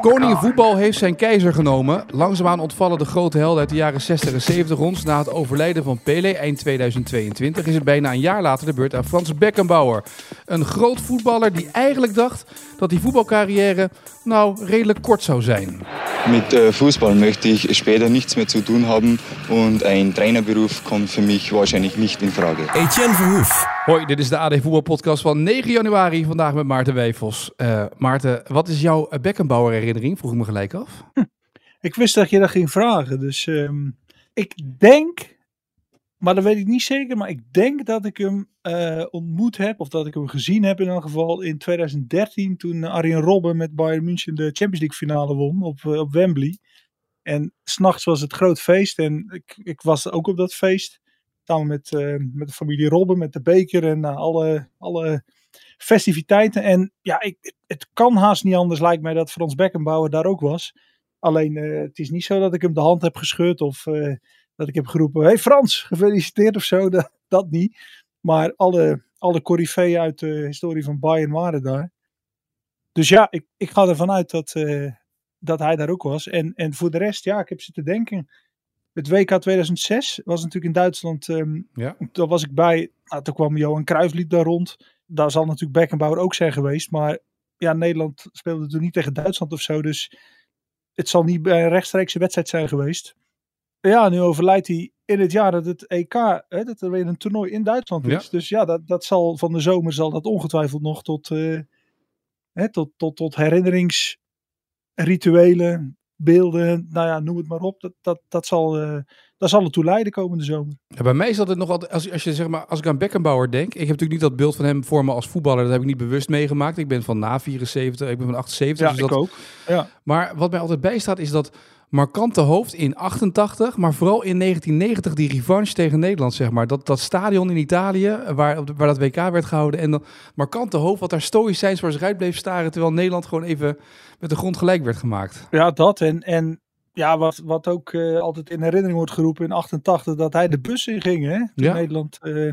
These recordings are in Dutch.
Koning voetbal heeft zijn keizer genomen. Langzaamaan ontvallen de grote helden uit de jaren 60 en 70 ons. Na het overlijden van Pele eind 2022 is het bijna een jaar later de beurt aan Frans Beckenbauer. Een groot voetballer die eigenlijk dacht dat die voetbalcarrière nou redelijk kort zou zijn. Mit äh, Fußball möchte ich später nichts mehr zu tun haben und ein Trainerberuf kommt für mich wahrscheinlich nicht in Frage. Etienne Verhoef. Hoi, dit is de AD Voetbalpodcast van 9 januari. Vandaag met Maarten Wijfels. Eh, Maarten, wat is jouw Beckenbauer herinnering? Vroeg ik me gelijk af. Ik wist dat je dat ging vragen. Dus ehm, ik denk, maar dat weet ik niet zeker, maar ik denk dat ik hem eh, ontmoet heb, of dat ik hem gezien heb in elk geval in 2013, toen Arjen Robben met Bayern München de Champions League finale won op, eh, op Wembley. En s'nachts was het groot feest en ik, ik was ook op dat feest. Samen met, eh, met de familie Robben, met de beker en alle, alle festiviteiten. En ja, ik, het, kan haast niet anders, lijkt mij, dat Frans Beckenbauer daar ook was. Alleen, eh, het is niet zo dat ik hem de hand heb geschud of eh, dat ik heb geroepen: hey Frans, gefeliciteerd of zo. Dat, dat niet. Maar alle, alle coryfeeën uit de historie van Bayern waren daar. Dus ja, ik, ik ga ervan uit dat, eh, dat hij daar ook was. En, en voor de rest, ja, ik heb zitten denken. Het WK 2006 was natuurlijk in Duitsland. ehm, Ja. daar was ik bij. Nou, toen kwam Johan Cruijff liep daar rond. Daar zal natuurlijk Beckenbauer ook zijn geweest. Maar ja, Nederland speelde toen niet tegen Duitsland of zo. Dus het zal niet bij een rechtstreekse wedstrijd zijn geweest. Ja, nu overlijdt hij in het jaar dat het EK, hè, dat er weer een toernooi in Duitsland Ja. is. Dus ja, dat, dat zal van de zomer zal dat ongetwijfeld nog tot, eh, hè, tot, tot, tot herinneringsrituelen, beelden, nou ja, noem het maar op. Dat, dat, dat, zal, dat zal ertoe leiden komende zomer. Ja, bij mij is dat het nog altijd, als, als, je, zeg maar, als ik aan Beckenbauer denk, ik heb natuurlijk niet dat beeld van hem voor me als voetballer, dat heb ik niet bewust meegemaakt. Ik ben van na 74, ik ben van 78. Ja, dus ik dat, ook. Ja. Maar wat mij altijd bijstaat is dat markante hoofd in 88, maar vooral in 1990 die revanche tegen Nederland, zeg maar. Dat, dat stadion in Italië, waar, waar dat WK werd gehouden. En dat markante hoofd wat daar stoïcijns voor zich uit bleef staren, terwijl Nederland gewoon even met de grond gelijk werd gemaakt. Ja, dat. En, en ja, wat, wat ook eh, altijd in herinnering wordt geroepen in 88, dat hij de bus in ging, hè? Toen Ja. Nederland eh,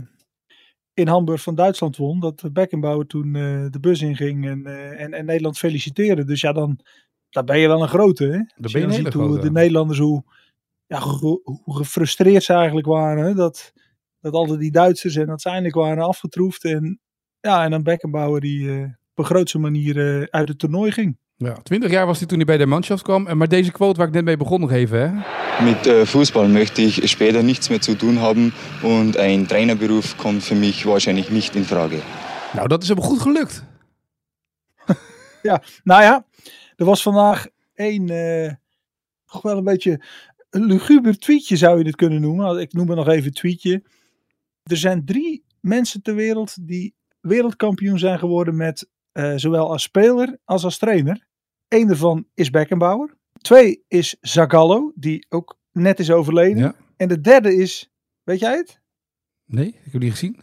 in Hamburg van Duitsland won. Dat Beckenbauer toen eh, de bus inging en, en, en Nederland feliciteerde. Dus ja, dan, dan ben je wel een grote, hè? Als ben je een ziet hoe grote. de Nederlanders, hoe, ja, hoe, hoe gefrustreerd ze eigenlijk waren. Hè? Dat, dat altijd die Duitsers en uiteindelijk waren afgetroefd. En ja, en dan Beckenbauer die eh, op een grootse manier eh, uit het toernooi ging. Ja, 20 jaar was hij toen hij bij de Mannschaft kwam. En Maar deze quote waar ik net mee begon nog even, hè? Mit äh, Fußball möchte ich später nichts mehr zu tun haben und ein Trainerberuf kommt für mich wahrscheinlich nicht in Frage. Nou, dat is hem goed gelukt. Nou ja, er was vandaag een, eh, toch wel een beetje een luguber tweetje zou je het kunnen noemen. Ik noem het nog even tweetje. Er zijn drie mensen ter wereld die wereldkampioen zijn geworden met eh, zowel als speler als als trainer. Eén daarvan is Beckenbauer. Twee is Zagallo, die ook net is overleden. Ja. En de derde is, weet jij het? Nee, ik heb die gezien.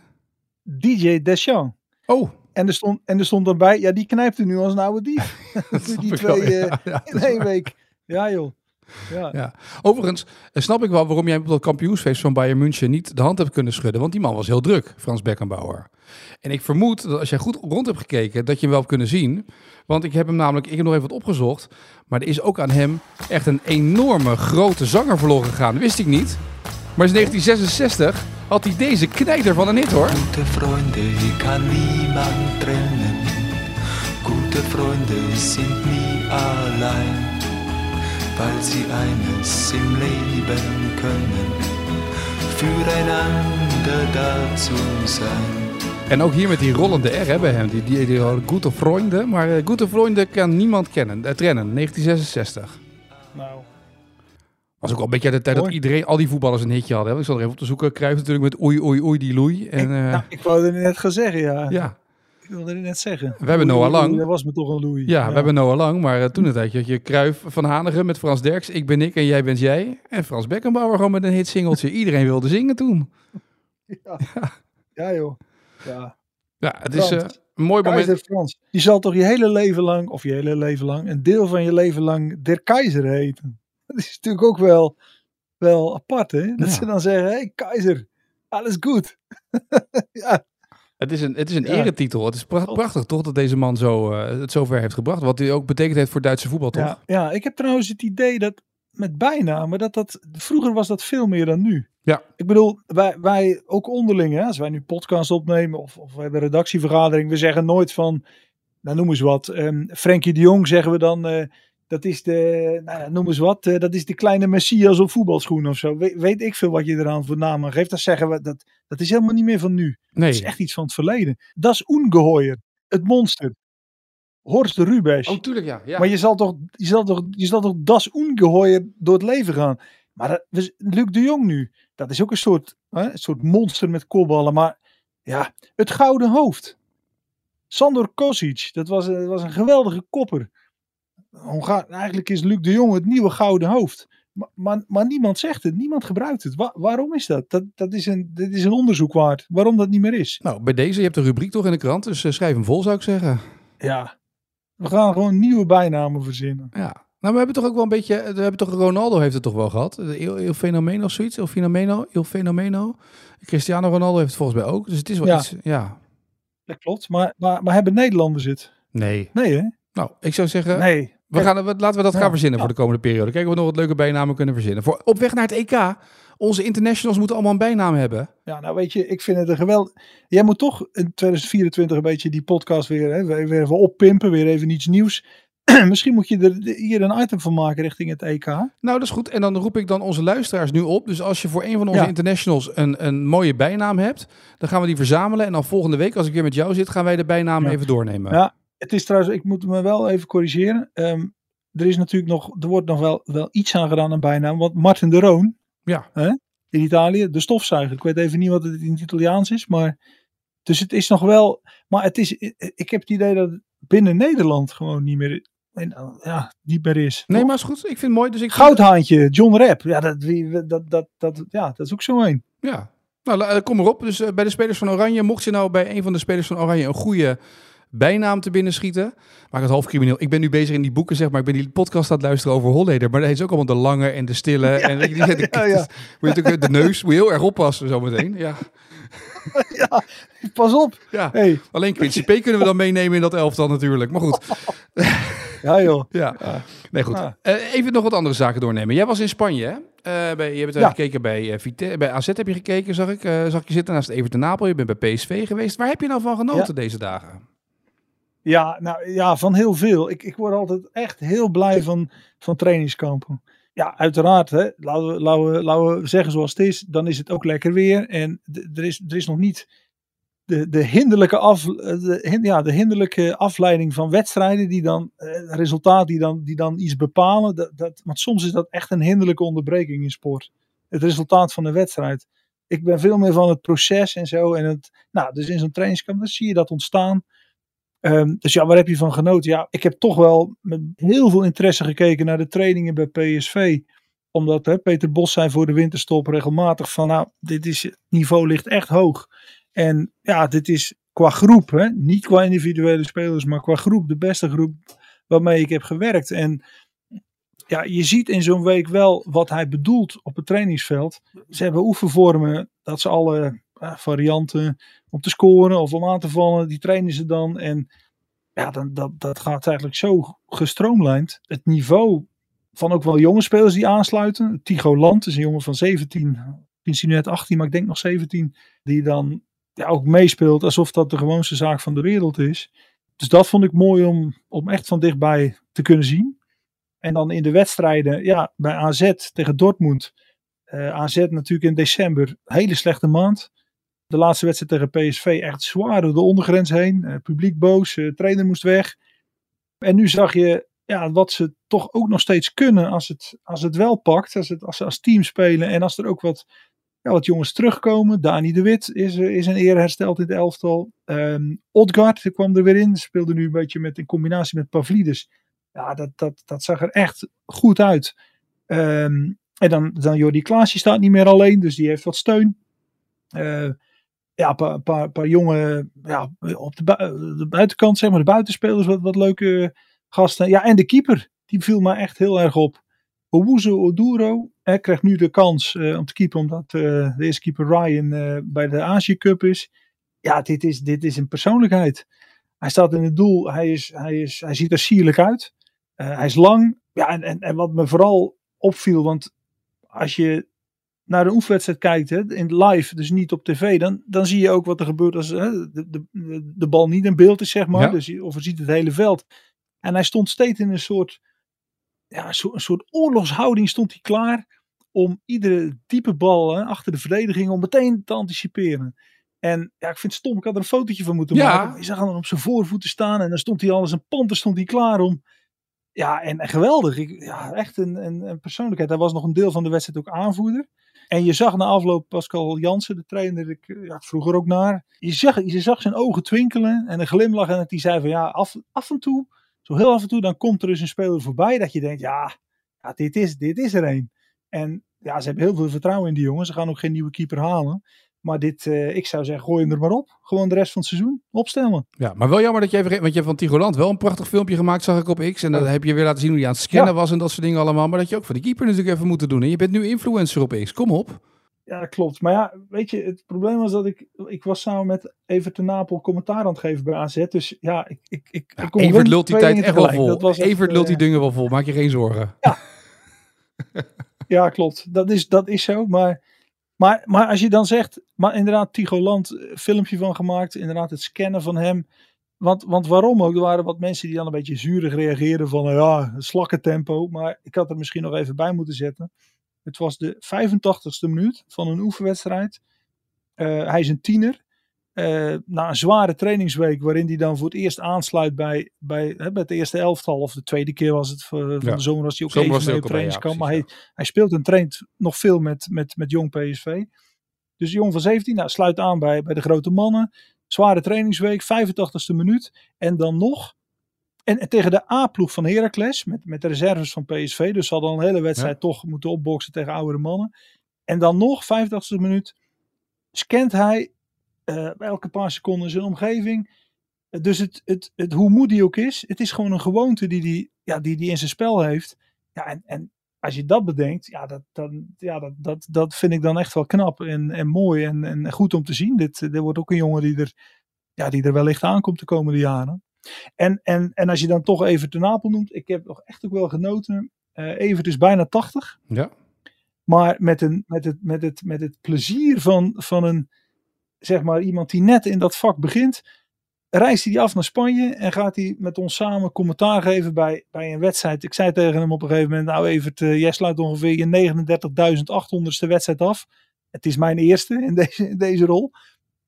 DJ Deschamps. Oh, En er stond, en er stond daarbij, ja, die knijpt er nu als een oude dief. die ik wel, twee, eh, ja, ja, dat in één waar. week. Ja, joh. Ja. Ja. Overigens eh, snap ik wel waarom jij op dat kampioensfeest van Bayern München niet de hand hebt kunnen schudden. Want die man was heel druk, Frans Beckenbauer. En ik vermoed dat als jij goed rond hebt gekeken, dat je hem wel hebt kunnen zien. Want ik heb hem namelijk, ik heb nog even wat opgezocht. Maar er is ook aan hem echt een enorme grote zanger verloren gegaan. Dat wist ik niet. Maar in 1966 had hij deze knijter van een hit hoor. Gute Freunde kann niemand trennen. Gute Freunde sind nie allein, weil sie eines im Leben können, füreinander da zu sein. En ook hier met die rollende R hè, bij hem. Die, die, die, Gute Freunde. Maar eh, Gute Freunde kan niemand kennen. Eh, trennen, 1966. Nou, Was ook wel een beetje uit de tijd dat iedereen, al die voetballers een hitje hadden. hè. Ik zal er even op te zoeken. Cruijff natuurlijk met oei, oei, oei, die loei. En, ik, eh, nou, ik wou het net gaan zeggen, ja. ja. wilde het net zeggen. We hebben Noah Lang. Dat was me toch een Louis. Ja, we hebben Noah Lang, maar uh, toen een tijdje had je Kruif van Hanegem met Frans Derks. Ik ben ik en jij bent jij. En Frans Beckenbauer gewoon met een hitsingeltje. Iedereen wilde zingen toen. Ja, ja joh. Ja, ja het is uh, een mooi moment. Keizer Frans. Je zal toch je hele leven lang, of je hele leven lang, een deel van je leven lang der keizer heten. Dat is natuurlijk ook wel, wel apart, hè? Dat ja. ze dan zeggen, hé hey, keizer, alles goed. ja. Het is een, het is een ja. eretitel. Het is prachtig toch dat deze man zo, uh, het zover heeft gebracht. Wat hij ook betekend heeft voor Duitse voetbal, toch? Ja, ja, ik heb trouwens het idee dat met bijnamen, dat dat, vroeger was dat veel meer dan nu. Ja. Ik bedoel, wij, wij ook onderling, hè, als wij nu podcast opnemen of, of we hebben een redactievergadering, we zeggen nooit van, nou noem eens wat, um, Frenkie de Jong zeggen we dan, uh, dat is de, nou ja, noem eens wat, uh, dat is de kleine Messias op voetbalschoen of zo. We, weet ik veel wat je eraan voor naam aan geeft. Dat zeggen we, dat, dat is helemaal niet meer van nu. Nee. Dat is echt iets van het verleden. Dat is ungeheuer, het monster. Horst Rubesch. Oh, tuurlijk, ja. ja. Maar je zal toch, je zal toch, je zal toch das ungeheuer door het leven gaan. Maar dat, Luc de Jong nu, dat is ook een soort, hè, een soort monster met kopballen. Maar ja, het gouden hoofd. Sandor Kosic, dat was, dat was een geweldige kopper. Hongaar, eigenlijk is Luc de Jong het nieuwe gouden hoofd. Maar, maar, maar niemand zegt het, niemand gebruikt het. Wa waarom is dat? Dat, dat, is een, dat is een onderzoek waard. Waarom dat niet meer is. Nou, bij deze, je hebt de rubriek toch in de krant, dus uh, schrijf hem vol zou ik zeggen. Ja, we gaan gewoon nieuwe bijnamen verzinnen. Ja. Nou, we hebben toch ook wel een beetje, we hebben toch, Ronaldo heeft het toch wel gehad. Il, Il Fenomeno of zoiets, Il Fenomeno, Il Fenomeno. Cristiano Ronaldo heeft het volgens mij ook. Dus het is wel ja. iets, ja. Dat klopt, maar, maar, maar hebben Nederlanders het? Nee. Nee hè? Nou, ik zou zeggen, nee. We gaan, laten we dat ja. gaan verzinnen ja. voor de komende periode. Kijken of we nog wat leuke bijnamen kunnen verzinnen. Voor, op weg naar het EK, onze internationals moeten allemaal een bijnaam hebben. Ja, nou weet je, ik vind het een geweld. Jij moet toch in 2024 een beetje die podcast weer, hè, weer even oppimpen, weer even iets nieuws. Misschien moet je er hier een item van maken richting het EK. Nou, dat is goed. En dan roep ik dan onze luisteraars nu op. Dus als je voor een van onze ja. internationals een, een mooie bijnaam hebt, dan gaan we die verzamelen. En dan volgende week, als ik weer met jou zit, gaan wij de bijnaam even doornemen. Ja, het is trouwens, ik moet me wel even corrigeren. Um, er is natuurlijk nog, er wordt nog wel, wel iets aan gedaan aan bijnaam. Want Martin de Roon, ja. hè, in Italië, de stofzuiger. Ik weet even niet wat het in het Italiaans is, maar dus het is nog wel, maar het is, ik heb het idee dat het binnen Nederland gewoon niet meer, ja, niet meer is. Nee, maar is goed. Ik vind het mooi. Dus ik Goudhaantje, John Rap. Ja, dat, dat, dat, dat, ja, dat is ook zo een. Ja. Nou, kom erop. Dus uh, bij de spelers van Oranje, mocht je nou bij een van de spelers van Oranje een goede bijnaam te binnen schieten. Maak het half crimineel. Ik ben nu bezig in die boeken, zeg maar. Ik ben die podcast aan het luisteren over Holleder. Maar dat is ook allemaal de lange en de stille. Ja, en die, ja, de, ja, ja. Moet je de neus moet je heel erg oppassen zometeen. Ja. ja, pas op. Ja. Hey. Alleen Quincy P kunnen we dan meenemen in dat elftal natuurlijk. Maar goed. Ja joh. Ja. Nee goed. Uh, even nog wat andere zaken doornemen. Jij was in Spanje hè? Uh, bij, je hebt ja. gekeken bij, Vite bij AZ heb je gekeken, zag ik. Zag ik je zitten naast Everton Napel. Je bent bij PSV geweest. Waar heb je nou van genoten deze dagen? Ja, nou ja, van heel veel. Ik, ik word altijd echt heel blij van, van trainingskampen. Ja, uiteraard. Hè, laten, we, laten, we, laten we zeggen zoals het is. Dan is het ook lekker weer. En er is, er is nog niet de, de, hinderlijke af, de, ja, de hinderlijke afleiding van wedstrijden. Die dan, eh, resultaat die dan, die dan iets bepalen. Dat, dat, want soms is dat echt een hinderlijke onderbreking in sport. Het resultaat van de wedstrijd. Ik ben veel meer van het proces en zo. En het, nou, dus in zo'n trainingskamp dan zie je dat ontstaan. Um, dus ja, waar heb je van genoten? Ja, ik heb toch wel met heel veel interesse gekeken naar de trainingen bij PSV. Omdat Peter Bos zei voor de winterstop regelmatig van nou, dit is, het niveau ligt echt hoog. En ja, dit is qua groep, niet qua individuele spelers, maar qua groep de beste groep waarmee ik heb gewerkt. En ja, je ziet in zo'n week wel wat hij bedoelt op het trainingsveld. Ze hebben oefenvormen dat ze alle uh, varianten om te scoren of om aan te vallen, die trainen ze dan. En ja, dan, dat, dat gaat eigenlijk zo gestroomlijnd. Het niveau van ook wel jonge spelers die aansluiten. Tigo Land is een jongen van 17, misschien net 18, maar ik denk nog 17, die dan ja, ook meespeelt alsof dat de gewoonste zaak van de wereld is. Dus dat vond ik mooi om, om echt van dichtbij te kunnen zien. En dan in de wedstrijden, ja, bij AZ tegen Dortmund. Uh, AZ natuurlijk in december, hele slechte maand. De laatste wedstrijd tegen PSV echt zwaar door de ondergrens heen. Uh, publiek boos, uh, trainer moest weg. En nu zag je ja, wat ze toch ook nog steeds kunnen als het, als het wel pakt. Als, het, als ze als team spelen en als er ook wat ja, wat jongens terugkomen. Dani de Wit is, eh, is een eer hersteld in het elftal. Um, Odgaard kwam er weer in. Speelde nu een beetje met, in combinatie met Pavlidis. Ja, dat, dat, dat zag er echt goed uit. Um, en dan, dan Jordi Klaasje staat niet meer alleen, dus die heeft wat steun. Ja, een paar, paar, paar jonge, ja, op de, buitenkant, zeg maar, de buitenspelers, wat, wat leuke gasten. Ja, en de keeper, die viel me echt heel erg op. Owuzu Oduro hij krijgt nu de kans uh, om te keeper, omdat uh, de eerste keeper Ryan uh, bij de Azië Cup is. Ja, dit is, dit is een persoonlijkheid. Hij staat in het doel, hij, is, hij, is, hij ziet er sierlijk uit. hij is lang. Ja, en, en, en wat me vooral opviel, want als je naar een oefenwedstrijd kijkt, hè, in live, dus niet op tv, dan, dan zie je ook wat er gebeurt als hè, de, de, de bal niet in beeld is, zeg maar. Ja. Dus, of je ziet het hele veld. En hij stond steeds in een soort, ja, een soort oorlogshouding stond hij klaar om iedere diepe bal hè, achter de verdediging om meteen te anticiperen. En ja, ik vind het stom. Ik had er een fotootje van moeten Ja. maken. Je zag hem dan op zijn voorvoeten staan en dan stond hij al als een panter stond hij klaar om. Ja, en, en geweldig. Ik, ja, echt een, een, een persoonlijkheid. Hij was nog een deel van de wedstrijd ook aanvoerder. En je zag na afloop Pascal Jansen, de trainer, ik ja, vroeger ook naar. Je zag, je zag zijn ogen twinkelen en een glimlach. En die zei van ja, af, af en toe, zo heel af en toe, dan komt er dus een speler voorbij dat je denkt, ja, ja dit, is, dit is er een. En ja, ze hebben heel veel vertrouwen in die jongen. Ze gaan ook geen nieuwe keeper halen. Maar dit, uh, ik zou zeggen, gooi hem er maar op. Gewoon de rest van het seizoen opstellen. Ja, maar wel jammer dat je even, want je hebt van Tigoland wel een prachtig filmpje gemaakt, zag ik op X. En dan heb je weer laten zien hoe hij aan het scannen ja. was en dat soort dingen allemaal. Maar dat je ook voor die keeper natuurlijk even moeten doen. En je bent nu influencer op X, kom op. Ja, dat klopt. Maar ja, weet je, het probleem was dat ik, ik was samen met Evert de Napel commentaar aan het geven bij AZ. Dus ja, ik, ik, ik, ja, ik Evert lult die tijd echt wel vol. Evert lult die dingen wel vol, maak je geen zorgen. Ja, ja klopt. Dat is, dat is zo. Maar, maar, maar als je dan zegt, maar inderdaad, Tigo Land, filmpje van gemaakt. Inderdaad, het scannen van hem. Want, want waarom ook? Er waren wat mensen die dan een beetje zurig reageerden van, nou ja, slakkentempo. Maar ik had er misschien nog even bij moeten zetten. Het was de 85ste minuut van een oefenwedstrijd. Uh, hij is een tiener. Uh, na een zware trainingsweek, waarin hij dan voor het eerst aansluit bij, bij, hè, bij het eerste elftal. Of de tweede keer was het, van ja. de zomer was hij ook zomer even mee op trainingskamp. Ja, maar hij, hij speelt en traint nog veel met, met, met jong PSV. Dus de jong van 17 nou, sluit aan bij, bij de grote mannen. Zware trainingsweek, 85ste minuut. En dan nog en, en, tegen de A-ploeg van Heracles, met, met de reserves van PSV. Dus ze hadden een hele wedstrijd ja. toch moeten opboksen tegen oudere mannen. En dan nog, 85e minuut, scant hij uh, elke paar seconden zijn omgeving. Dus het, het, het, hoe moe die ook is, het is gewoon een gewoonte die die, ja, die, die in zijn spel heeft. Ja, en, en als je dat bedenkt, ja, dat, dan, ja dat, dat, dat vind ik dan echt wel knap en, en mooi en, en goed om te zien. Dit, dit wordt ook een jongen die er, ja, die er wellicht aankomt de komende jaren. En, en, en als je dan toch even de Napel noemt, ik heb nog echt ook wel genoten. Uh, Evert is bijna 80. Ja. Maar met, een, met, het, met, het, met het plezier van, van een, zeg maar, iemand die net in dat vak begint, reist hij af naar Spanje en gaat hij met ons samen commentaar geven bij, bij een wedstrijd. Ik zei tegen hem op een gegeven moment, nou Evert, uh, jij sluit ongeveer je 39.800ste wedstrijd af. Het is mijn eerste in deze, in deze rol.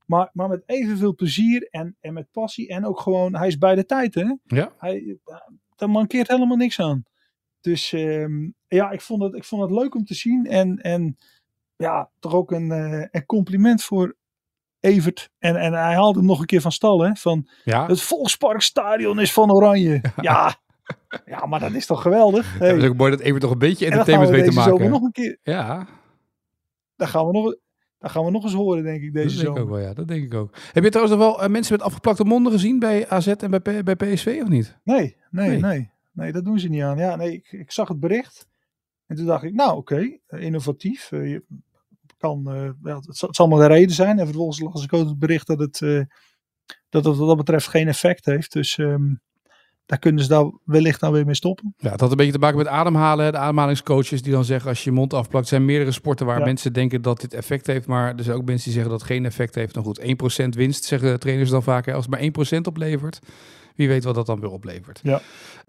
Maar, maar met evenveel plezier en, en met passie. En ook gewoon, hij is bij de tijd, hè? Ja. Hij, daar mankeert helemaal niks aan. Dus um, ja, ik vond, het, ik vond het leuk om te zien. En, en ja, toch ook een, uh, een compliment voor Evert. En, en hij haalde hem nog een keer van stal, hè? Van ja. het Volksparkstadion is van Oranje. Ja. ja, maar dat is toch geweldig? Hey. Ja, is ook mooi dat Evert toch een beetje entertainment weet te maken. nog een keer. Ja. Daar gaan we nog, dat gaan we nog eens horen, denk ik, deze dat denk zomer. Ik ook wel, ja, dat denk ik ook. Heb je trouwens nog wel uh, mensen met afgeplakte monden gezien bij AZ en bij, bij PSV of niet? Nee, nee, nee, nee. Nee, dat doen ze niet aan. Ja, nee, ik, ik zag het bericht. En toen dacht ik, nou oké, okay, innovatief. Uh, je kan, ja, het, zal, het zal maar de reden zijn. En vervolgens las ik ook het bericht dat het, uh, dat het wat dat betreft geen effect heeft. Dus um, daar kunnen ze daar wellicht nou weer mee stoppen. Ja, het had een beetje te maken met ademhalen. De ademhalingscoaches die dan zeggen als je je mond afplakt. Er zijn meerdere sporten waar ja. mensen denken dat dit effect heeft. Maar er zijn ook mensen die zeggen dat het geen effect heeft. Nou goed, 1% winst zeggen trainers dan vaak. Als het maar 1% oplevert. Wie weet wat dat dan weer oplevert. Ja.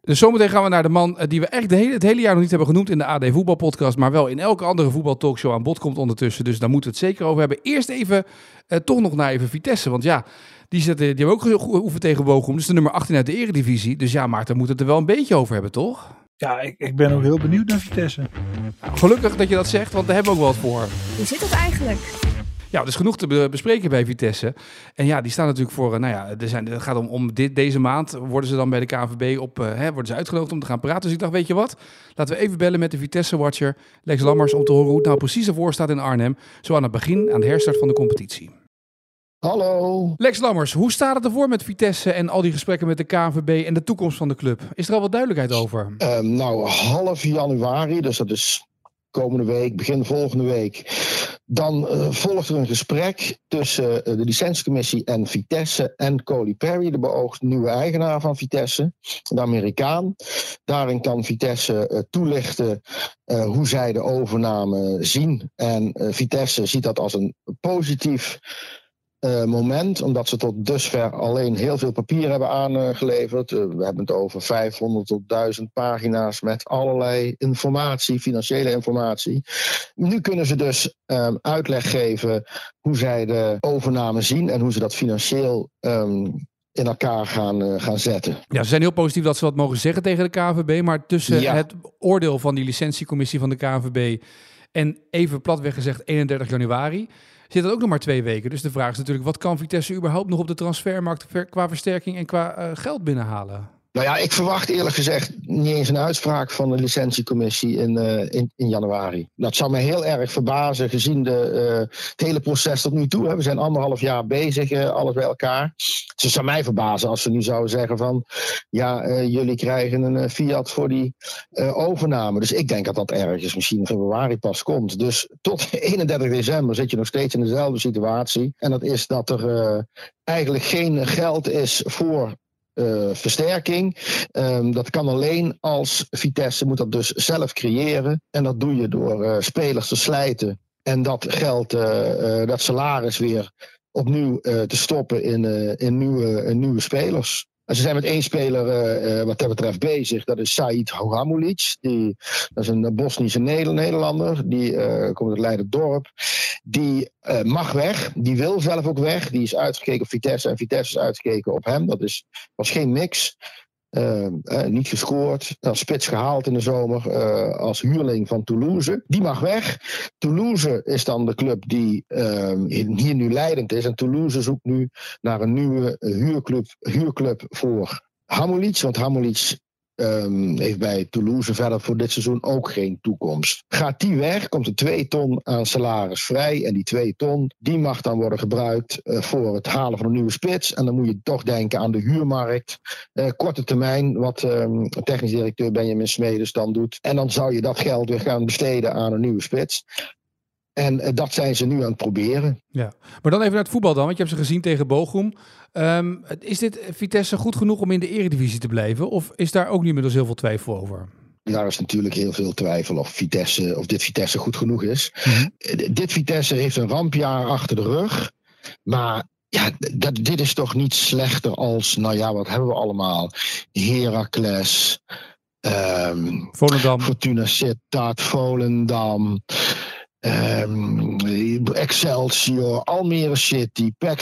Dus zometeen gaan we naar de man die we echt de hele, het hele jaar nog niet hebben genoemd in de AD Voetbalpodcast. Maar wel in elke andere voetbaltalkshow aan bod komt ondertussen. Dus daar moeten we het zeker over hebben. Eerst even, uh, toch nog naar even Vitesse. Want ja, die, zetten, die hebben ook hoeven tegen Bochum. Dus de nummer 18 uit de eredivisie. Dus ja, Maarten moet het er wel een beetje over hebben, toch? Ja, ik, ik ben ook heel benieuwd naar Vitesse. Nou, gelukkig dat je dat zegt, want daar hebben we ook wat voor. Hoe zit het eigenlijk? Ja, is genoeg te be- bespreken bij Vitesse. En ja, die staan natuurlijk voor, eh, nou ja, er zijn, het gaat om, om dit, deze maand worden ze dan bij de KNVB op, eh, hè, worden ze uitgenodigd om te gaan praten. Dus ik dacht, weet je wat, laten we even bellen met de Vitesse-watcher Lex Lammers om te horen hoe het nou precies ervoor staat in Arnhem. Zo aan het begin, aan de herstart van de competitie. Hallo. Lex Lammers, hoe staat het ervoor met Vitesse en al die gesprekken met de KNVB en de toekomst van de club? Is er al wat duidelijkheid over? Ehm, nou, half januari, dus dat is komende week, begin volgende week. Dan eh, volgt er een gesprek tussen eh, de licentiecommissie en Vitesse en Coley Perry, de beoogd nieuwe eigenaar van Vitesse, de Amerikaan. Daarin kan Vitesse eh, toelichten hoe zij de overname zien. En Vitesse ziet dat als een positief eh, moment, omdat ze tot dusver alleen heel veel papier hebben aangeleverd. Eh, we hebben het over 500 tot 1000 pagina's met allerlei informatie, financiële informatie. Nu kunnen ze dus ehm, uitleg geven hoe zij de overname zien en hoe ze dat financieel ehm, in elkaar gaan, eh, gaan zetten. Ja, ze zijn heel positief dat ze wat mogen zeggen tegen de KNVB. Maar tussen Ja. het oordeel van die licentiecommissie van de KNVB en even platweg gezegd 31 januari zit er ook nog maar twee weken. Dus de vraag is natuurlijk, wat kan Vitesse überhaupt nog op de transfermarkt qua versterking en qua eh, geld binnenhalen? Nou ja, ik verwacht eerlijk gezegd niet eens een uitspraak van de licentiecommissie in, eh, in, januari. Dat zou mij heel erg verbazen gezien de, eh, het hele proces tot nu toe. We zijn anderhalf jaar bezig, eh, alles bij elkaar. Dus het zou mij verbazen als ze nu zouden zeggen van... ja, jullie krijgen een Fiat voor die overname. Dus ik denk dat dat ergens misschien in februari pas komt. Dus tot 31 december zit je nog steeds in dezelfde situatie. En dat is dat er eigenlijk geen geld is voor eh, versterking. Ehm, dat kan alleen als Vitesse moet dat dus zelf creëren. En dat doe je door eh, spelers te slijten. En dat geld, eh, dat salaris weer opnieuw te stoppen in, in, nieuwe, nieuwe spelers. En ze zijn met één speler wat dat betreft bezig. Dat is Said Hogamulic. Die, dat is een Bosnische Neder- Nederlander. Die komt uit Leiden-dorp. Die eh, mag weg. Die wil zelf ook weg. Die is uitgekeken op Vitesse. En Vitesse is uitgekeken op hem. Dat is, was geen mix. Eh, eh, niet gescoord. Als spits gehaald in de zomer. eh, als huurling van Toulouse. Die mag weg. Toulouse is dan de club die eh, hier nu leidend is. En Toulouse zoekt nu naar een nieuwe huurclub, huurclub voor Hamulic. Want Hamulic ehm, heeft bij Toulouse verder voor dit seizoen ook geen toekomst. Gaat die weg, komt er 2 ton aan salaris vrij. En die 2 ton, die mag dan worden gebruikt eh, voor het halen van een nieuwe spits. En dan moet je toch denken aan de huurmarkt. Eh, korte termijn, wat ehm, technisch directeur Benjamin Smedes dan doet. En dan zou je dat geld weer gaan besteden aan een nieuwe spits. En eh, dat zijn ze nu aan het proberen. Ja, maar dan even naar het voetbal dan, want je hebt ze gezien tegen Bochum. Ehm, is dit Vitesse goed genoeg om in de eredivisie te blijven? Of is daar ook nu inmiddels heel veel twijfel over? Daar is natuurlijk heel veel twijfel of, Vitesse, of dit Vitesse goed genoeg is. Mhm. Eh, Dit Vitesse heeft een rampjaar achter de rug. Maar ja, dat, dit is toch niet slechter als, nou ja, wat hebben we allemaal? Heracles, ehm, Volendam. Fortuna Sittard, Volendam. Ehm, Excelsior, Almere City, PEC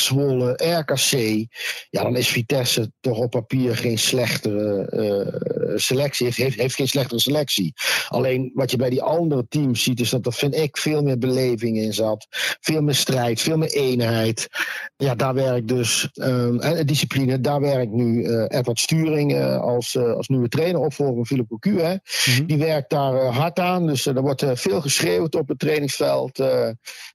RKC. Ja, dan is Vitesse toch op papier geen slechtere eh, selectie. Heeft, heeft, heeft geen slechtere selectie. Alleen wat je bij die andere teams ziet, is dat er, vind ik, veel meer beleving in zat. Veel meer strijd, veel meer eenheid. Ja, daar werkt dus ehm, en discipline. Daar werkt nu eh Edward Sturing eh, als, eh, als nieuwe trainer, opvolger van Philippe Cocu. Hè. Mhm. Die werkt daar eh, hard aan. Dus eh, er wordt eh, veel geschreeuwd op het trainingsveld. eh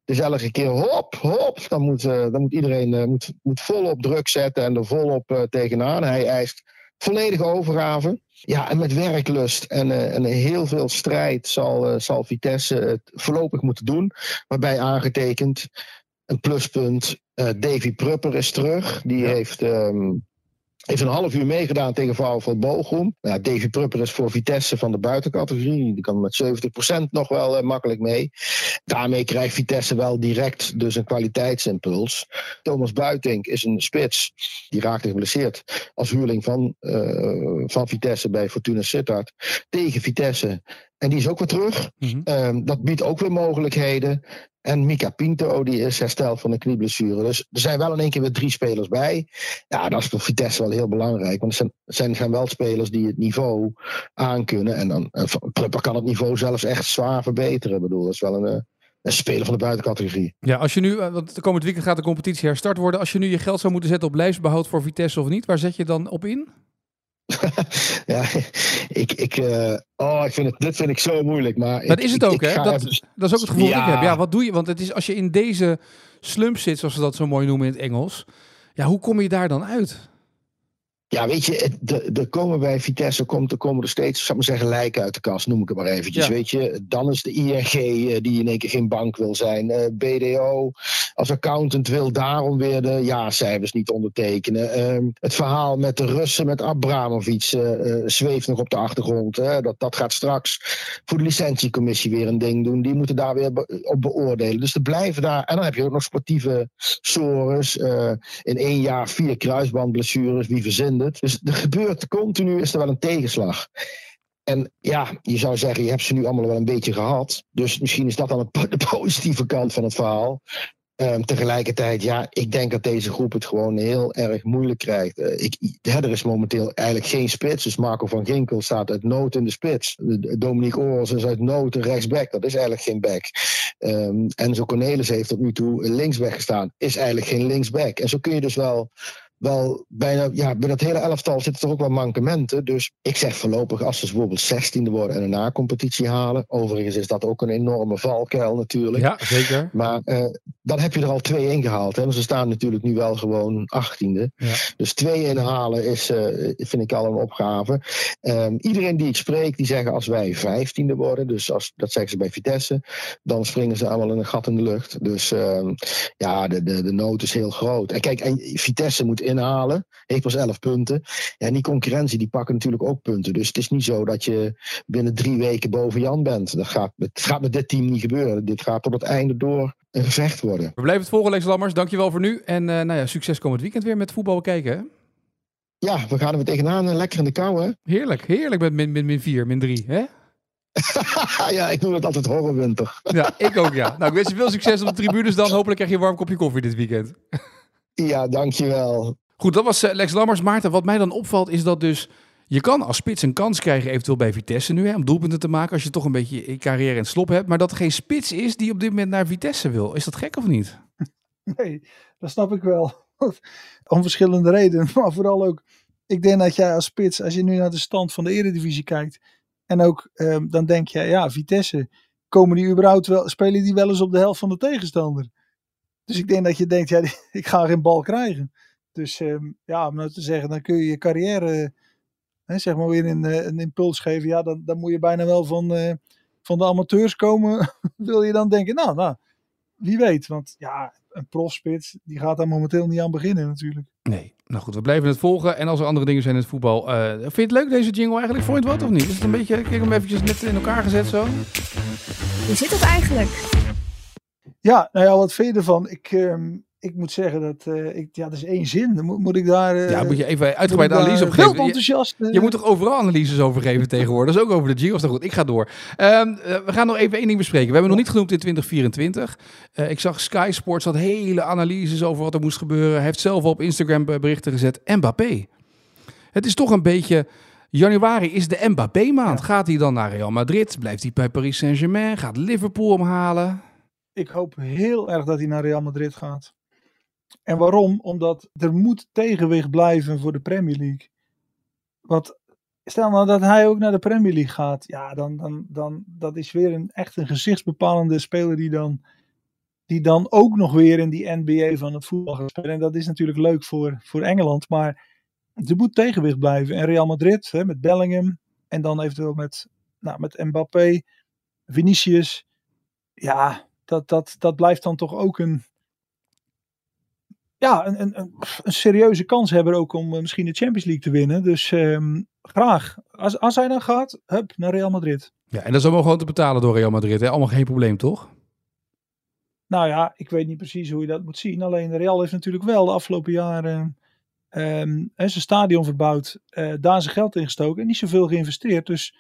dus elke keer hop, hop. Dan moet, eh, dan moet iedereen eh, moet, moet volop druk zetten en er volop eh, tegenaan. Hij eist volledige overgave. Ja, en met werklust en, eh, en heel veel strijd zal, eh, zal Vitesse het voorlopig moeten doen. Waarbij aangetekend een pluspunt. eh, Davy Prupper is terug. Die heeft, ehm, heeft een half uur meegedaan tegen VfL Bochum. Ja, Davy Prupper is voor Vitesse van de buitencategorie. Die kan met 70% nog wel eh, makkelijk mee. Daarmee krijgt Vitesse wel direct dus een kwaliteitsimpuls. Thomas Buitink is een spits. Die raakte geblesseerd als huurling van, eh, van Vitesse bij Fortuna Sittard. Tegen Vitesse. En die is ook weer terug. Mhm. Ehm, dat biedt ook weer mogelijkheden. En Mika Pinto, die is hersteld van een knieblessure. Dus er zijn wel in één keer weer drie spelers bij. Ja, dat is voor Vitesse wel heel belangrijk. Want er zijn, zijn, wel spelers die het niveau aankunnen. En dan Prupper kan het niveau zelfs echt zwaar verbeteren. Ik bedoel, dat is wel een, eh, een speler van de buitencategorie. Ja, als je nu, eh, want de komend weekend gaat de competitie herstart worden. Als je nu je geld zou moeten zetten op lijfsbehoud voor Vitesse of niet, waar zet je dan op in? ja, ik, ik, uh, oh, ik vind het, dit vind ik zo moeilijk. Maar dat is het ook, hè? Dat, dat is ook het gevoel dat ik heb. Ja, wat doe je? Want het is als je in deze slump zit, zoals ze dat zo mooi noemen in het Engels. Ja, hoe kom je daar dan uit? Ja, weet je, er komen bij Vitesse komt, er komen er steeds, zou ik maar zeggen, lijken uit de kast, noem ik het maar eventjes. Weet je, dan is de ING eh, die in één keer geen bank wil zijn. Uh, eh, BDO als accountant wil daarom weer de ja-cijfers niet ondertekenen. Uh, het verhaal met de Russen, met Abramovic, uh, zweeft nog op de achtergrond. Hè? Dat, dat gaat straks voor de licentiecommissie weer een ding doen. Die moeten daar weer op beoordelen. Dus er blijven daar, en dan heb je ook nog sportieve sores. in één jaar vier kruisbandblessures, wie verzint dus er gebeurt continu, is er wel een tegenslag. En ja, je zou zeggen, je hebt ze nu allemaal wel een beetje gehad. Dus misschien is dat dan de positieve kant van het verhaal. Um, tegelijkertijd, ja, ik denk dat deze groep het gewoon heel erg moeilijk krijgt. Uh, ik, er is momenteel eigenlijk geen spits. Dus Marco van Ginkel staat uit nood in de spits. Dominique Oors is uit nood een rechtsback. Dat is eigenlijk geen back. Um, Enzo Cornelis heeft tot nu toe linksback gestaan. Is eigenlijk geen linksback. En zo kun je dus wel wel bijna, ja, bij dat hele elftal zitten er ook wel mankementen. Dus ik zeg voorlopig, als ze bijvoorbeeld 16e worden en een na-competitie halen. Overigens is dat ook een enorme valkuil natuurlijk. Ja, zeker. Maar uh, dan heb je er al twee ingehaald. Hè? ze staan natuurlijk nu wel gewoon 18e. Ja. Dus twee inhalen is, uh, vind ik al een opgave. Um, iedereen die ik spreek, die zeggen als wij 15e worden. Dus als, dat zeggen ze bij Vitesse. Dan springen ze allemaal in een gat in de lucht. Dus um, ja, de, de, de nood is heel groot. En kijk, en Vitesse moet inhalen. Heeft pas 11 punten. Ja, en die concurrentie die pakken natuurlijk ook punten. Dus het is niet zo dat je binnen drie weken boven Jan bent. Dat gaat, het gaat met dit team niet gebeuren. Dit gaat tot het einde door een gevecht worden. We blijven het volgen, Lex Lammers. Dankjewel voor nu. En uh, nou ja, succes komend weekend weer met voetbal kijken. Hè? Ja, we gaan er weer tegenaan. Lekker in de kou, hè? Heerlijk, heerlijk met min, min, min 4, min 3, hè? ja, ik noem het altijd horrorwinter. ja, ik ook, ja. Nou, ik wens je veel succes op de tribunes dan. Hopelijk krijg je een warm kopje koffie dit weekend. Ja, dankjewel. Goed, dat was eh, Lex Lammers. Maarten, wat mij dan opvalt is dat dus... Je kan als spits een kans krijgen, eventueel bij Vitesse nu, hè, om doelpunten te maken als je toch een beetje je carrière in het slop hebt. Maar dat er geen spits is die op dit moment naar Vitesse wil. Is dat gek of niet? Nee, dat snap ik wel. om verschillende redenen. Maar vooral ook, ik denk dat jij als spits, als je nu naar de stand van de Eredivisie kijkt. En ook, ehm, dan denk je, ja, Vitesse, komen die überhaupt wel, spelen die wel eens op de helft van de tegenstander? Dus ik denk dat je denkt, ja, ik ga geen bal krijgen. Dus um, ja, om nou te zeggen, dan kun je je carrière hè, zeg maar weer een, eh, een impuls geven. Ja, dan, dan moet je bijna wel van, uh, van de amateurs komen. Wil je dan denken, nou, nou, wie weet. Want ja, een profspits, die gaat daar momenteel niet aan beginnen natuurlijk. Nee, nou goed, we blijven het volgen. En als er andere dingen zijn in het voetbal. Uh, vind je het leuk deze jingle eigenlijk? Vond je het wat of niet? Is het een beetje, kijk hem eventjes net in elkaar gezet zo. Hoe zit het eigenlijk? Ja, nou ja, wat vind je ervan? Ik, um, ik moet zeggen dat uh, ik, ja, dat is één zin. Dan moet, moet ik daar. Uh, ja, moet je even uitgebreide analyse op geven. enthousiast. Je, je, moet toch overal analyses over geven tegenwoordig. Dat is ook over de Giro. goed, ik ga door. Um, we gaan nog even één ding bespreken. We hebben nog niet genoemd in 2024. ik zag Sky Sports had hele analyses over wat er moest gebeuren. Hij heeft zelf op Instagram berichten gezet. Mbappé. Het is toch een beetje. Januari is de Mbappé-maand. Gaat hij dan naar Real Madrid? Blijft hij bij Paris Saint-Germain? Gaat Liverpool hem halen? Ik hoop heel erg dat hij naar Real Madrid gaat. En waarom? Omdat er moet tegenwicht blijven voor de Premier League. Want stel nou dat hij ook naar de Premier League gaat. Ja, dan, dan, dan dat is weer een, echt een gezichtsbepalende speler die dan, die dan ook nog weer in die NBA van het voetbal gaat spelen. En dat is natuurlijk leuk voor, voor Engeland. Maar er moet tegenwicht blijven. En Real Madrid hè, met Bellingham. En dan eventueel met, nou, met Mbappé, Vinicius. Ja, dat, dat, dat blijft dan toch ook een, ja, een, een, een, serieuze kans hebben ook om eh, misschien de Champions League te winnen. Dus um, graag. Als, als hij dan gaat, hup, naar Real Madrid. Ja, en dat is allemaal gewoon te betalen door Real Madrid. Hè? Allemaal geen probleem, toch? Nou ja, ik weet niet precies hoe je dat moet zien. Alleen Real heeft natuurlijk wel de afgelopen jaren um, zijn stadion verbouwd. Uh, daar zijn geld in gestoken en niet zoveel geïnvesteerd. Dus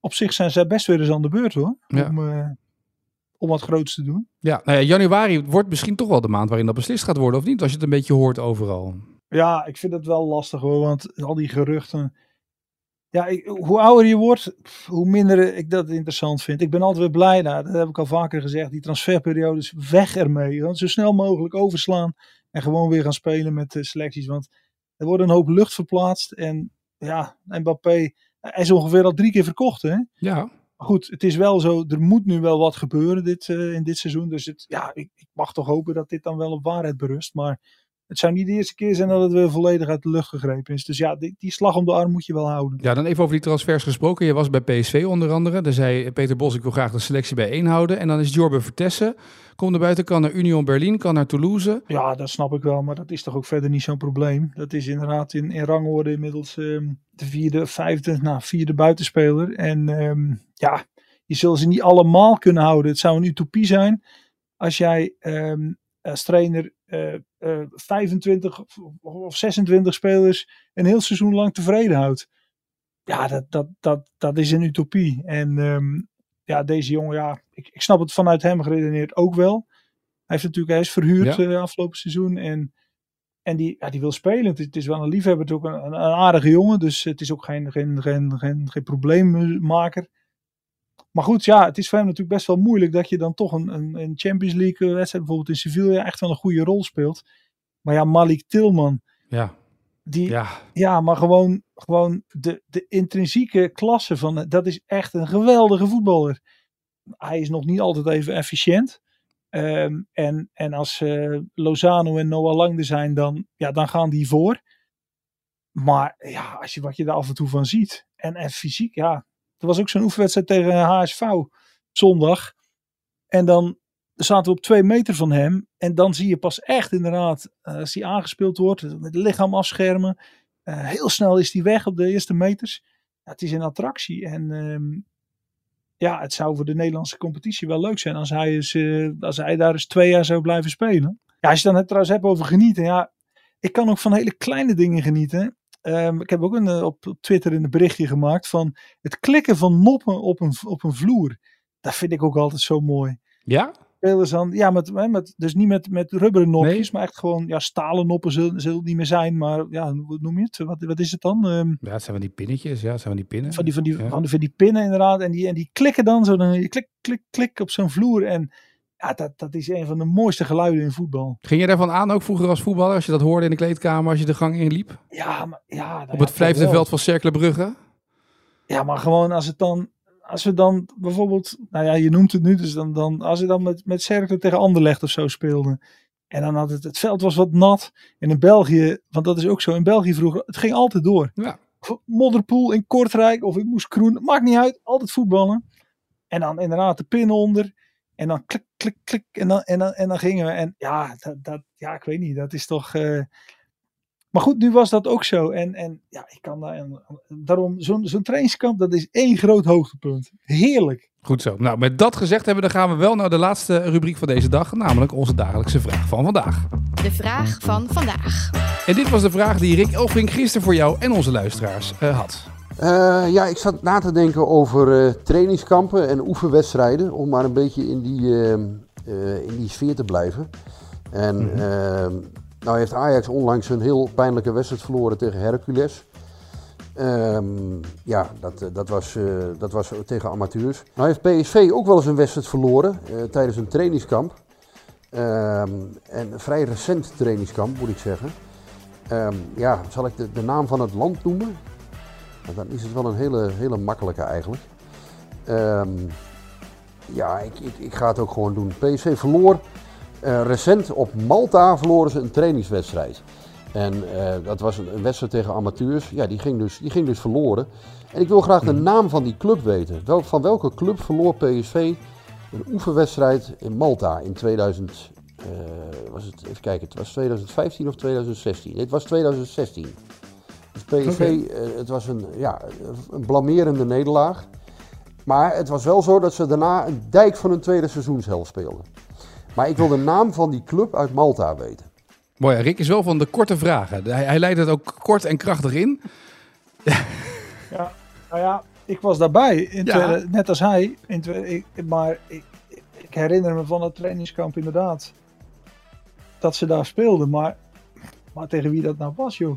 op zich zijn zij best weer eens aan de beurt hoor. Ja. Om, uh, om wat groots te doen. Ja, nou ja, januari wordt misschien toch wel de maand waarin dat beslist gaat worden, of niet? Als je het een beetje hoort overal. Ja, ik vind het wel lastig hoor, want al die geruchten. Ja, ik- hoe ouder je wordt, hoe minder ik dat interessant vind. Ik ben altijd weer blij, nou, dat heb ik al vaker gezegd, die transferperiodes weg ermee. Want zo snel mogelijk overslaan en gewoon weer gaan spelen met de selecties. Want er wordt een hoop lucht verplaatst en ja, Mbappé, hij is ongeveer al drie keer verkocht hè. Ja, Maar goed, het is wel zo, er moet nu wel wat gebeuren dit, eh, in dit seizoen. Dus het, ja, ik, ik mag toch hopen dat dit dan wel op waarheid berust. Maar het zou niet de eerste keer zijn dat het weer volledig uit de lucht gegrepen is. Dus ja, die, die slag om de arm moet je wel houden. Ja, dan even over die transfers gesproken. Je was bij PSV onder andere. Daar zei Peter Bos, ik wil graag de selectie bijeen houden. En dan is Jorbe Vertessen. Komt er buiten, kan naar Union Berlin, kan naar Toulouse. Ja, dat snap ik wel, maar dat is toch ook verder niet zo'n probleem. Dat is inderdaad in, in rangorde inmiddels ehm, de vierde, vijfde, nou, vierde buitenspeler. En ehm, ja, je zult ze niet allemaal kunnen houden. Het zou een utopie zijn als jij ehm, als trainer eh, eh, 25 of, of 26 spelers een heel seizoen lang tevreden houdt. Ja, dat, dat, dat, dat is een utopie. En ehm, ja, deze jongen, ja, ik, ik snap het vanuit hem geredeneerd ook wel. Hij heeft natuurlijk, hij is verhuurd Ja. eh, afgelopen seizoen en, en die, ja, die wil spelen. Het is, het is wel een liefhebber, het is ook een, een, een aardige jongen, dus het is ook geen, geen, geen, geen, geen probleemmaker. Maar goed, ja, het is voor hem natuurlijk best wel moeilijk dat je dan toch een, een, een Champions League eh, wedstrijd, bijvoorbeeld in Sevilla, echt wel een goede rol speelt. Maar ja, Malik Tilman, Ja, die, ja. ja, maar gewoon, gewoon de, de intrinsieke klasse van, dat is echt een geweldige voetballer. Hij is nog niet altijd even efficiënt. Ehm, en, en als eh, Lozano en Noah Lang er zijn, dan, ja, dan gaan die voor. Maar ja, als je, wat je daar af en toe van ziet. En, en fysiek, ja. Er was ook zo'n oefenwedstrijd tegen HSV zondag. En dan zaten we op twee meter van hem. En dan zie je pas echt inderdaad, eh, als hij aangespeeld wordt, met het lichaam afschermen. Eh, heel snel is hij weg op de eerste meters. Ja, het is een attractie. En ehm, ja, het zou voor de Nederlandse competitie wel leuk zijn als hij, eh, als hij daar eens twee jaar zou blijven spelen. Ja, als je dan het trouwens hebt over genieten. Ja, ik kan ook van hele kleine dingen genieten. Ehm, ik heb ook een, eh, op, Twitter een berichtje gemaakt van het klikken van noppen op een, op een vloer. Dat vind ik ook altijd zo mooi. Ja? Spelers dan, ja, met, met, dus niet met, met rubberen nopjes, Nee. maar echt gewoon, ja, stalen noppen zullen, zullen het niet meer zijn. Maar ja, hoe noem je het? Wat, wat is het dan? Ehm, Ja, het zijn van die pinnetjes. Ja, het zijn van die pinnen. van die, van die, Ja. van die, van die pinnen inderdaad. En die, en die klikken dan zo. Dan klik, klik, klik op zo'n vloer. En ja, dat, dat is een van de mooiste geluiden in voetbal. Ging je daarvan aan ook vroeger als voetballer, als je dat hoorde in de kleedkamer, als je de gang inliep? Ja, maar, ja, nou Op ja, het vijfde veld van Cercle Brugge? Ja, maar gewoon als het dan. Als we dan bijvoorbeeld. Nou ja, je noemt het nu. Dus dan. dan als we dan met, met Cercle tegen Anderlecht of zo speelden. En dan had het. Het veld was wat nat. En in België. Want dat is ook zo. In België vroeger. Het ging altijd door. Ja. Modderpoel in Kortrijk. Of in Moeskroen. Maakt niet uit. Altijd voetballen. En dan inderdaad de pin onder. En dan klik, klik, klik. En dan, en dan, en dan gingen we. En ja, dat, dat, ja, ik weet niet. Dat is toch. eh, maar goed, nu was dat ook zo. En, en ja, ik kan daar. En, daarom, zo'n zo'n trainingskamp, dat is één groot hoogtepunt. Heerlijk. Goed zo. Nou, met dat gezegd hebben, dan gaan we wel naar de laatste rubriek van deze dag. Namelijk onze dagelijkse vraag van vandaag. De vraag van vandaag. En dit was de vraag die Rick Elfrink gisteren voor jou en onze luisteraars eh, had. Eh, ja, ik zat na te denken over eh, trainingskampen en oefenwedstrijden. Om maar een beetje in die, eh, eh, in die sfeer te blijven. En Mhm. eh, nou heeft Ajax onlangs een heel pijnlijke wedstrijd verloren tegen Hercules. Ehm, ja, dat, dat, was, dat was tegen amateurs. Nou heeft PSV ook wel eens een wedstrijd verloren tijdens een trainingskamp. Ehm, en een vrij recent trainingskamp, moet ik zeggen. Ehm, ja, zal ik de, de naam van het land noemen? Dan is het wel een hele, hele makkelijke eigenlijk. Ehm, ja, ik, ik, ik ga het ook gewoon doen. PSV verloor eh, recent op Malta verloren ze een trainingswedstrijd. En eh, dat was een, een wedstrijd tegen amateurs. Ja, die ging, dus, die ging dus verloren. En ik wil graag de naam van die club weten. Wel, van welke club verloor PSV een oefenwedstrijd in Malta in 2000? eh, was het, even kijken, het was 2015 of 2016? Het was 2016. Dus PSV, eh, het was een, ja, een blamerende nederlaag. Maar het was wel zo dat ze daarna een dijk van een tweede seizoenshelft speelden. Maar ik wil de naam van die club uit Malta weten. Mooi, Rick is wel van de korte vragen. Hij, hij leidt het ook kort en krachtig in. Ja, nou ja, ik was daarbij. In Ja. tweede- net als hij. In tweede- ik, maar ik, ik- ik herinner me van het trainingskamp inderdaad. Dat ze daar speelden, maar, maar tegen wie dat nou was, joh.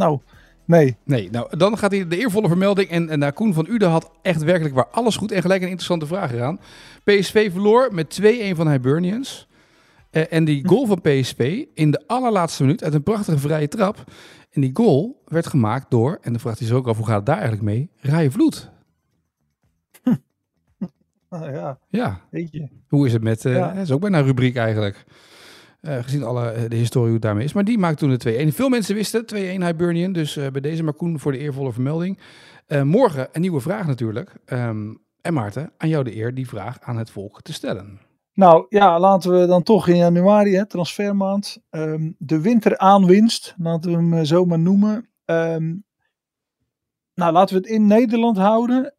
Nou, nee. Nee, nou dan gaat hij de eervolle vermelding. En, en nou, Koen van Uden had echt werkelijk waar alles goed. En gelijk een interessante vraag eraan. PSV verloor met 2-1 van Hibernians. Eh, en die goal van PSV in de allerlaatste minuut uit een prachtige vrije trap. En die goal werd gemaakt door, en dan vraagt hij zich ook af hoe gaat het daar eigenlijk mee, Rij Vloed. Ah, ja, Ja, hoe is het met, Ja. dat is ook bijna een rubriek eigenlijk. Eh, gezien alle, eh, de historie hoe het daarmee is. Maar die maakt toen de 2-1. Veel mensen wisten 2-1 Hibernian. Dus eh, bij deze maar Koen voor de eervolle vermelding. Morgen een nieuwe vraag natuurlijk. Ehm, en Maarten, aan jou de eer die vraag aan het volk te stellen. Nou ja, laten we dan toch in januari, hè, transfermaand, ehm, de winteraanwinst, laten we hem zo maar noemen. Ehm, nou, laten we het in Nederland houden.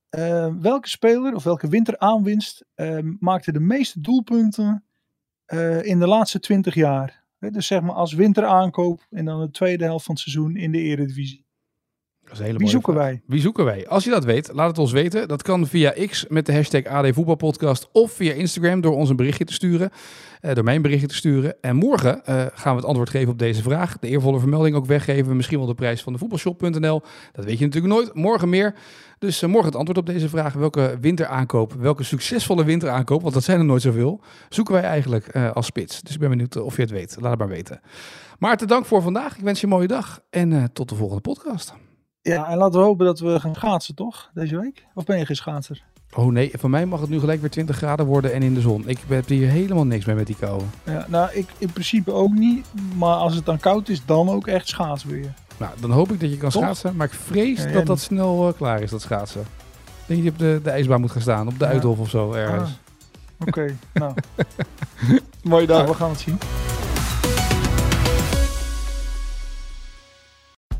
Welke speler of welke winteraanwinst maakte de meeste doelpunten eh, in de laatste 20 jaar? Dus zeg maar als winteraankoop en dan de tweede helft van het seizoen in de Eredivisie. Dat is een hele Wie zoeken vraag. wij? Wie zoeken wij? Als je dat weet, laat het ons weten. Dat kan via X met de hashtag AD Voetbalpodcast of via Instagram door ons een berichtje te sturen. eh, door mij een berichtje te sturen. En morgen eh, gaan we het antwoord geven op deze vraag. De eervolle vermelding ook weggeven. Misschien wel de prijs van de voetbalshop.nl. Dat weet je natuurlijk nooit. Morgen meer. Dus eh, morgen het antwoord op deze vraag. Welke winteraankoop, welke succesvolle winteraankoop, want dat zijn er nooit zoveel, zoeken wij eigenlijk als spits. Dus ik ben benieuwd of je het weet. Laat het maar weten. Maarten, dank voor vandaag. Ik wens je een mooie dag. En tot de volgende podcast. Ja, en laten we hopen dat we gaan schaatsen, toch? Deze week? Of ben je geen schaatser? Oh nee, van mij mag het nu gelijk weer 20 graden worden en in de zon. Ik heb hier helemaal niks mee met die kou. Ja, nou, ik in principe ook niet. Maar als het dan koud is, dan ook echt schaatsen weer. Nou, dan hoop ik dat je kan schaatsen. Maar ik vrees Ja, dat dat niet. snel eh, klaar is, dat schaatsen. Denk dat je op de, de ijsbaan moet gaan staan, op de Ja. Uithof of zo ergens. Ah, Oké, nou. Mooie nou, we gaan het zien.